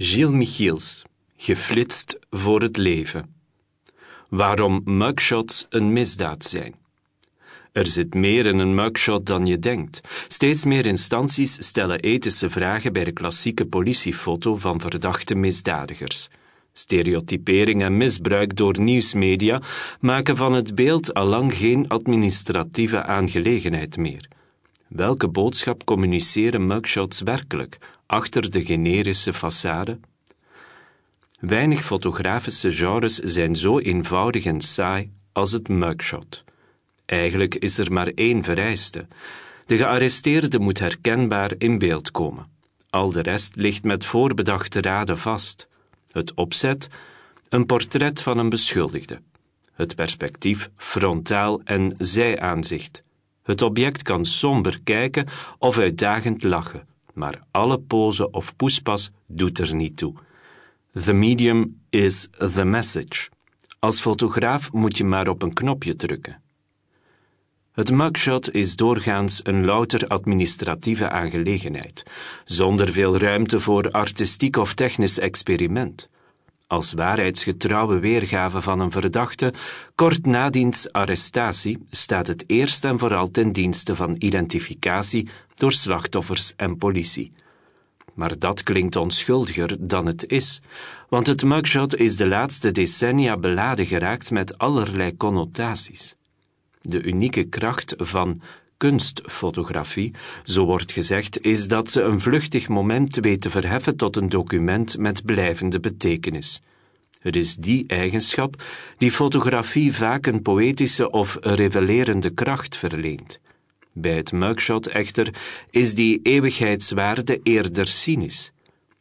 Gilles Michiels, geflitst voor het leven. Waarom mugshots een misdaad zijn. Er zit meer in een mugshot dan je denkt. Steeds meer instanties stellen ethische vragen bij de klassieke politiefoto van verdachte misdadigers. Stereotypering en misbruik door nieuwsmedia maken van het beeld allang geen administratieve aangelegenheid meer. Welke boodschap communiceren mugshots werkelijk achter de generische façade? Weinig fotografische genres zijn zo eenvoudig en saai als het mugshot. Eigenlijk is er maar één vereiste. De gearresteerde moet herkenbaar in beeld komen. Al de rest ligt met voorbedachte raden vast. Het opzet, een portret van een beschuldigde. Het perspectief, frontaal en zijaanzicht. Het object kan somber kijken of uitdagend lachen, maar alle pose of poespas doet er niet toe. The medium is the message. Als fotograaf moet je maar op een knopje drukken. Het mugshot is doorgaans een louter administratieve aangelegenheid, zonder veel ruimte voor artistiek of technisch experiment. Als waarheidsgetrouwe weergave van een verdachte, kort na diens arrestatie, staat het eerst en vooral ten dienste van identificatie door slachtoffers en politie. Maar dat klinkt onschuldiger dan het is, want het mugshot is de laatste decennia beladen geraakt met allerlei connotaties. De unieke kracht van kunstfotografie, zo wordt gezegd, is dat ze een vluchtig moment weet te verheffen tot een document met blijvende betekenis. Het is die eigenschap die fotografie vaak een poëtische of revelerende kracht verleent. Bij het mugshot echter is die eeuwigheidswaarde eerder cynisch.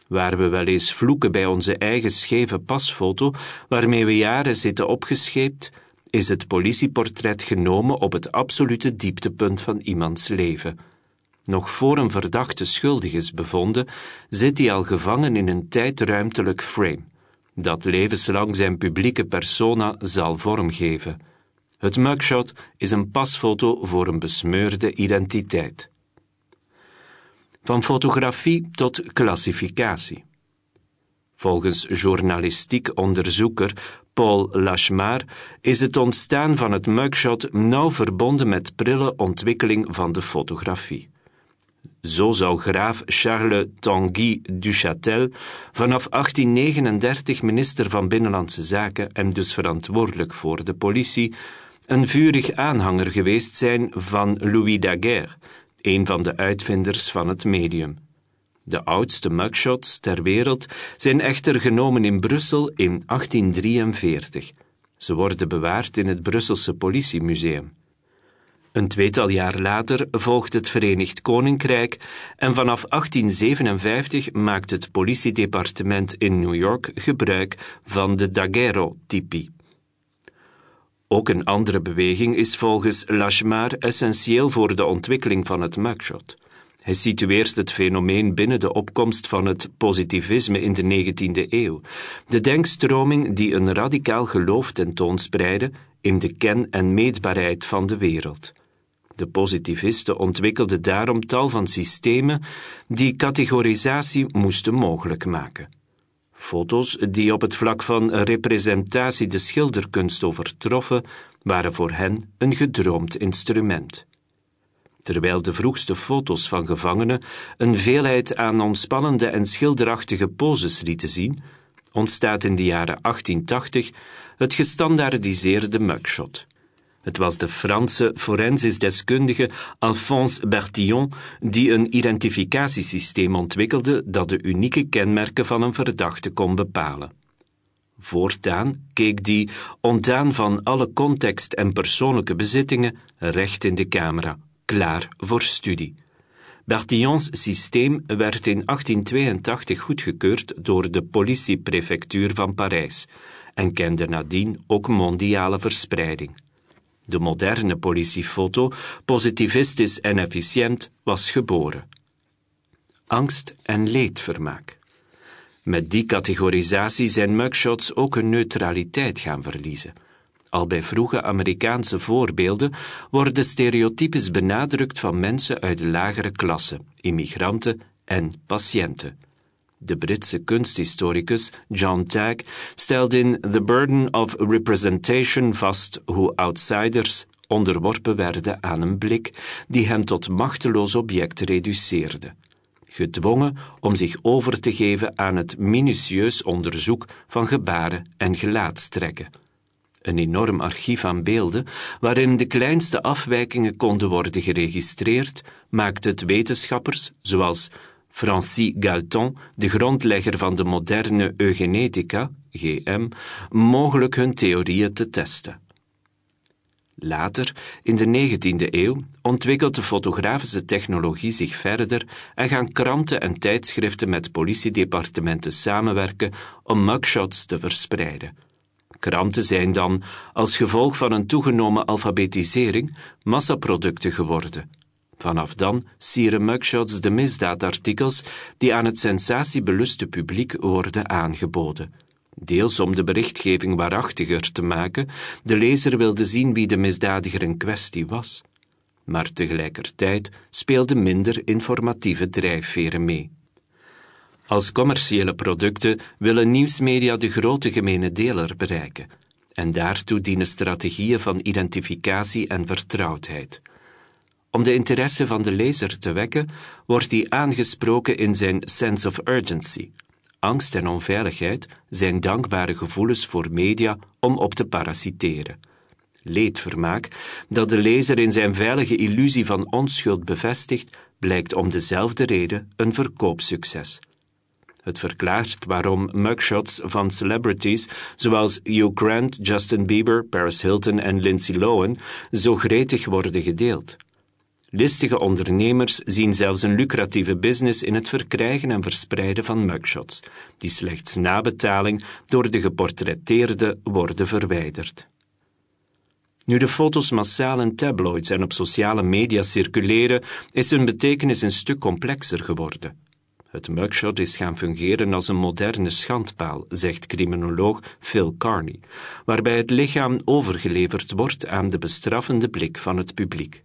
Waar we wel eens vloeken bij onze eigen scheve pasfoto, waarmee we jaren zitten opgescheept, is het politieportret genomen op het absolute dieptepunt van iemands leven. Nog voor een verdachte schuldig is bevonden, zit hij al gevangen in een tijdruimtelijk frame, dat levenslang zijn publieke persona zal vormgeven. Het mugshot is een pasfoto voor een besmeurde identiteit. Van fotografie tot klassificatie. Volgens journalistiek onderzoeker Paul Lachemar is het ontstaan van het mugshot nauw verbonden met prille ontwikkeling van de fotografie. Zo zou graaf Charles Tanguy Duchatel vanaf 1839 minister van Binnenlandse Zaken en dus verantwoordelijk voor de politie, een vurig aanhanger geweest zijn van Louis Daguerre, een van de uitvinders van het medium. De oudste mugshots ter wereld zijn echter genomen in Brussel in 1843. Ze worden bewaard in het Brusselse Politiemuseum. Een tweetal jaar later volgt het Verenigd Koninkrijk en vanaf 1857 maakt het politiedepartement in New York gebruik van de daguerreotypie. Ook een andere beweging is volgens Lachemar essentieel voor de ontwikkeling van het mugshot. Hij situeert het fenomeen binnen de opkomst van het positivisme in de 19e eeuw, de denkstroming die een radicaal geloof tentoonspreidde in de ken- en meetbaarheid van de wereld. De positivisten ontwikkelden daarom tal van systemen die categorisatie moesten mogelijk maken. Foto's die op het vlak van representatie de schilderkunst overtroffen, waren voor hen een gedroomd instrument. Terwijl de vroegste foto's van gevangenen een veelheid aan ontspannende en schilderachtige poses lieten zien, ontstaat in de jaren 1880 het gestandaardiseerde mugshot. Het was de Franse forensisdeskundige Alphonse Bertillon die een identificatiesysteem ontwikkelde dat de unieke kenmerken van een verdachte kon bepalen. Voortaan keek die, ontdaan van alle context en persoonlijke bezittingen, recht in de camera, klaar voor studie. Bertillons systeem werd in 1882 goedgekeurd door de politieprefectuur van Parijs en kende nadien ook mondiale verspreiding. De moderne politiefoto, positivistisch en efficiënt, was geboren. Angst en leedvermaak. Met die categorisatie zijn mugshots ook hun neutraliteit gaan verliezen. Al bij vroege Amerikaanse voorbeelden worden stereotypes benadrukt van mensen uit de lagere klasse, immigranten en patiënten. De Britse kunsthistoricus John Tagg stelde in The Burden of Representation vast hoe outsiders onderworpen werden aan een blik die hen tot machteloos object reduceerde, gedwongen om zich over te geven aan het minutieus onderzoek van gebaren en gelaatstrekken. Een enorm archief aan beelden, waarin de kleinste afwijkingen konden worden geregistreerd, maakte het wetenschappers, zoals Francis Galton, de grondlegger van de moderne eugenetica, GM, mogelijk hun theorieën te testen. Later, in de 19e eeuw, ontwikkelt de fotografische technologie zich verder en gaan kranten en tijdschriften met politiedepartementen samenwerken om mugshots te verspreiden. Kranten zijn dan, als gevolg van een toegenomen alfabetisering, massaproducten geworden. Vanaf dan sieren mugshots de misdaadartikels die aan het sensatiebeluste publiek worden aangeboden. Deels om de berichtgeving waarachtiger te maken, de lezer wilde zien wie de misdadiger in kwestie was. Maar tegelijkertijd speelden minder informatieve drijfveren mee. Als commerciële producten willen nieuwsmedia de grote gemene deler bereiken, en daartoe dienen strategieën van identificatie en vertrouwdheid. Om de interesse van de lezer te wekken, wordt hij aangesproken in zijn sense of urgency. Angst en onveiligheid zijn dankbare gevoelens voor media om op te parasiteren. Leedvermaak, dat de lezer in zijn veilige illusie van onschuld bevestigt, blijkt om dezelfde reden een verkoopsucces. Het verklaart waarom mugshots van celebrities zoals Hugh Grant, Justin Bieber, Paris Hilton en Lindsay Lohan zo gretig worden gedeeld. Listige ondernemers zien zelfs een lucratieve business in het verkrijgen en verspreiden van mugshots, die slechts na betaling door de geportretteerde worden verwijderd. Nu de foto's massaal in tabloids en op sociale media circuleren, is hun betekenis een stuk complexer geworden. Het mugshot is gaan fungeren als een moderne schandpaal, zegt criminoloog Phil Carney, waarbij het lichaam overgeleverd wordt aan de bestraffende blik van het publiek.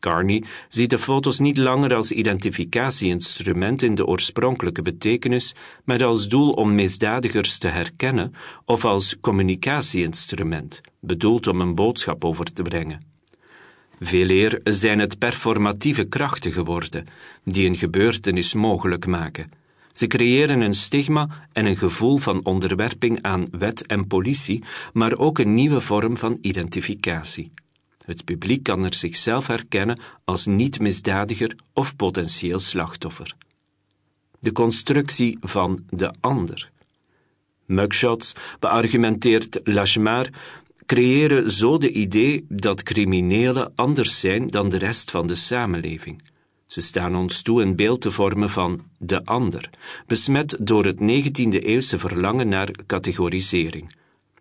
Carney ziet de foto's niet langer als identificatieinstrument in de oorspronkelijke betekenis, maar als doel om misdadigers te herkennen of als communicatieinstrument, bedoeld om een boodschap over te brengen. Veeleer zijn het performatieve krachten geworden, die een gebeurtenis mogelijk maken. Ze creëren een stigma en een gevoel van onderwerping aan wet en politie, maar ook een nieuwe vorm van identificatie. Het publiek kan er zichzelf herkennen als niet-misdadiger of potentieel slachtoffer. De constructie van de ander. Mugshots, beargumenteert Lachemar, creëren zo de idee dat criminelen anders zijn dan de rest van de samenleving. Ze staan ons toe een beeld te vormen van de ander, besmet door het 19e-eeuwse verlangen naar categorisering.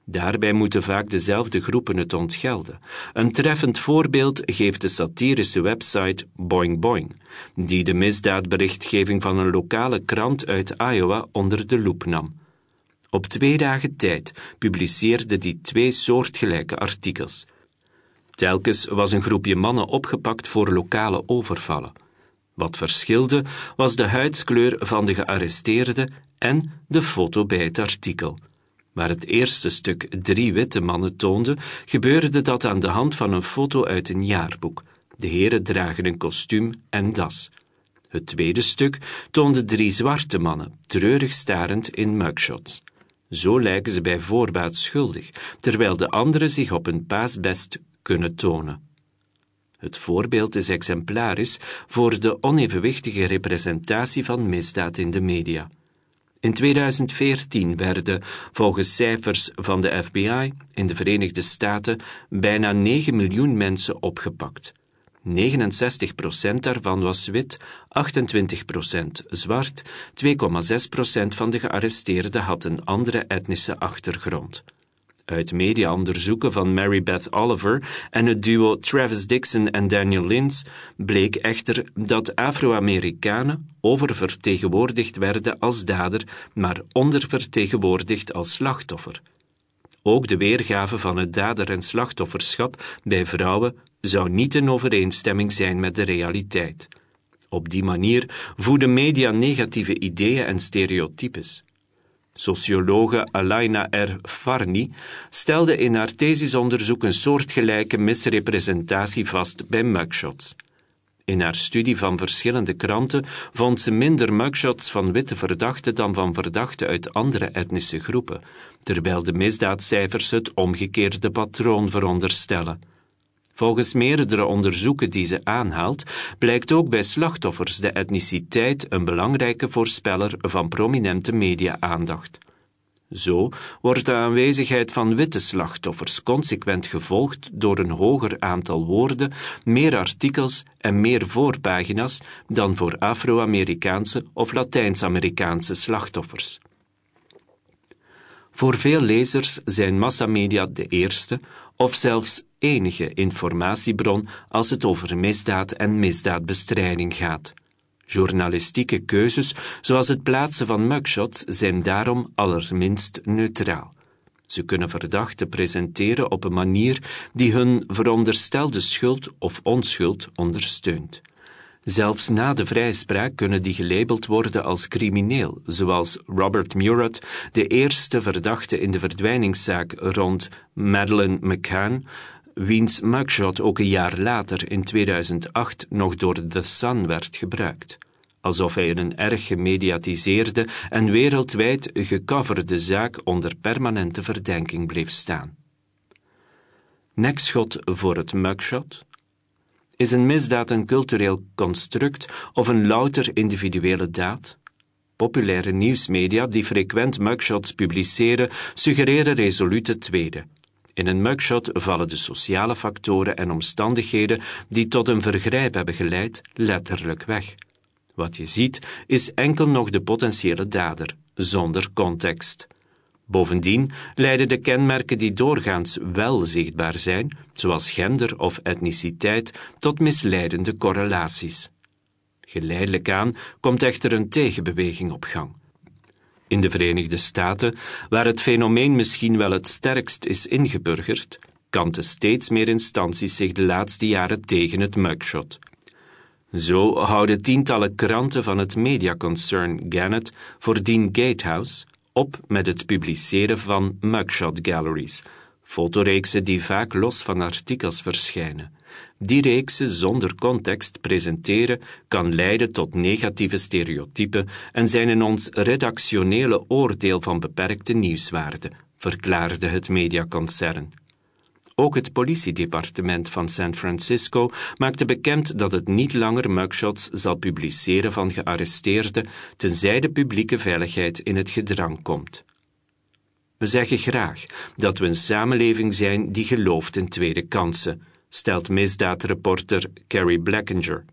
Daarbij moeten vaak dezelfde groepen het ontgelden. Een treffend voorbeeld geeft de satirische website Boing Boing, die de misdaadberichtgeving van een lokale krant uit Iowa onder de loep nam. Op twee dagen tijd publiceerde die twee soortgelijke artikels. Telkens was een groepje mannen opgepakt voor lokale overvallen. Wat verschilde was de huidskleur van de gearresteerde en de foto bij het artikel. Waar het eerste stuk drie witte mannen toonde, gebeurde dat aan de hand van een foto uit een jaarboek. De heren dragen een kostuum en das. Het tweede stuk toonde drie zwarte mannen, treurig starend in mugshots. Zo lijken ze bij voorbaat schuldig, terwijl de anderen zich op hun paasbest kunnen tonen. Het voorbeeld is exemplarisch voor de onevenwichtige representatie van misdaad in de media. In 2014 werden, volgens cijfers van de FBI in de Verenigde Staten, bijna 9 miljoen mensen opgepakt. 69% daarvan was wit, 28% zwart, 2,6% van de gearresteerden had een andere etnische achtergrond. Uit mediaonderzoeken van Mary Beth Oliver en het duo Travis Dixon en Daniel Lins bleek echter dat Afro-Amerikanen oververtegenwoordigd werden als dader, maar ondervertegenwoordigd als slachtoffer. Ook de weergave van het dader- en slachtofferschap bij vrouwen zou niet in overeenstemming zijn met de realiteit. Op die manier voeden media negatieve ideeën en stereotypes. Sociologe Alaina R. Farni stelde in haar thesisonderzoek een soortgelijke misrepresentatie vast bij mugshots. In haar studie van verschillende kranten vond ze minder mugshots van witte verdachten dan van verdachten uit andere etnische groepen, terwijl de misdaadcijfers het omgekeerde patroon veronderstellen. Volgens meerdere onderzoeken die ze aanhaalt, blijkt ook bij slachtoffers de etniciteit een belangrijke voorspeller van prominente media-aandacht. Zo wordt de aanwezigheid van witte slachtoffers consequent gevolgd door een hoger aantal woorden, meer artikels en meer voorpagina's dan voor Afro-Amerikaanse of Latijns-Amerikaanse slachtoffers. Voor veel lezers zijn massamedia de eerste of zelfs enige informatiebron als het over misdaad en misdaadbestrijding gaat. Journalistieke keuzes, zoals het plaatsen van mugshots, zijn daarom allerminst neutraal. Ze kunnen verdachten presenteren op een manier die hun veronderstelde schuld of onschuld ondersteunt. Zelfs na de vrijspraak kunnen die gelabeld worden als crimineel, zoals Robert Murat, de eerste verdachte in de verdwijningszaak rond Madeleine McCann, wiens mugshot ook een jaar later, in 2008, nog door The Sun werd gebruikt. Alsof hij een erg gemediatiseerde en wereldwijd gecoverde zaak onder permanente verdenking bleef staan. Nekschot voor het mugshot? Is een misdaad een cultureel construct of een louter individuele daad? Populaire nieuwsmedia die frequent mugshots publiceren, suggereren resolute tweede. In een mugshot vallen de sociale factoren en omstandigheden die tot een vergrijp hebben geleid letterlijk weg. Wat je ziet is enkel nog de potentiële dader, zonder context. Bovendien leiden de kenmerken die doorgaans wel zichtbaar zijn, zoals gender of etniciteit, tot misleidende correlaties. Geleidelijk aan komt echter een tegenbeweging op gang. In de Verenigde Staten, waar het fenomeen misschien wel het sterkst is ingeburgerd, kanten steeds meer instanties zich de laatste jaren tegen het mugshot. Zo houden tientallen kranten van het mediaconcern Gannett voordien Gatehouse op met het publiceren van mugshot galleries, fotoreeksen die vaak los van artikels verschijnen. Die reeksen zonder context presenteren kan leiden tot negatieve stereotypen en zijn in ons redactionele oordeel van beperkte nieuwswaarde, verklaarde het mediaconcern. Ook het politiedepartement van San Francisco maakte bekend dat het niet langer mugshots zal publiceren van gearresteerden, tenzij de publieke veiligheid in het gedrang komt. We zeggen graag dat we een samenleving zijn die gelooft in tweede kansen, stelt misdaadreporter Carrie Blackinger,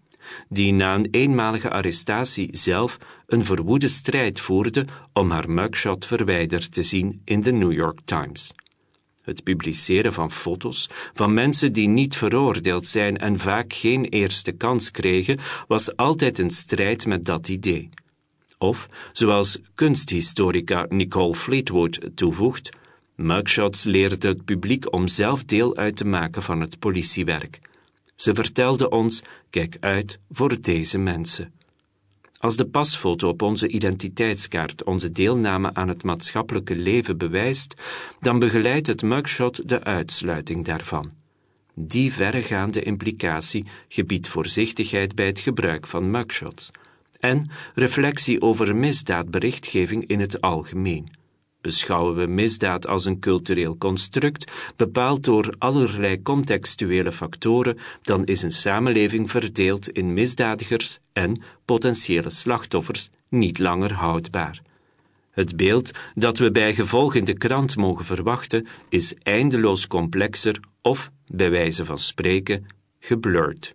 die na een eenmalige arrestatie zelf een verwoede strijd voerde om haar mugshot verwijderd te zien in de New York Times. Het publiceren van foto's van mensen die niet veroordeeld zijn en vaak geen eerste kans kregen, was altijd een strijd met dat idee. Of, zoals kunsthistorica Nicole Fleetwood toevoegt, mugshots leerden het publiek om zelf deel uit te maken van het politiewerk. Ze vertelden ons: kijk uit voor deze mensen. Als de pasfoto op onze identiteitskaart onze deelname aan het maatschappelijke leven bewijst, dan begeleidt het mugshot de uitsluiting daarvan. Die verregaande implicatie gebiedt voorzichtigheid bij het gebruik van mugshots en reflectie over misdaadberichtgeving in het algemeen. Beschouwen we misdaad als een cultureel construct, bepaald door allerlei contextuele factoren, dan is een samenleving verdeeld in misdadigers en potentiële slachtoffers niet langer houdbaar. Het beeld dat we bij gevolg in de krant mogen verwachten, is eindeloos complexer of, bij wijze van spreken, geblurred.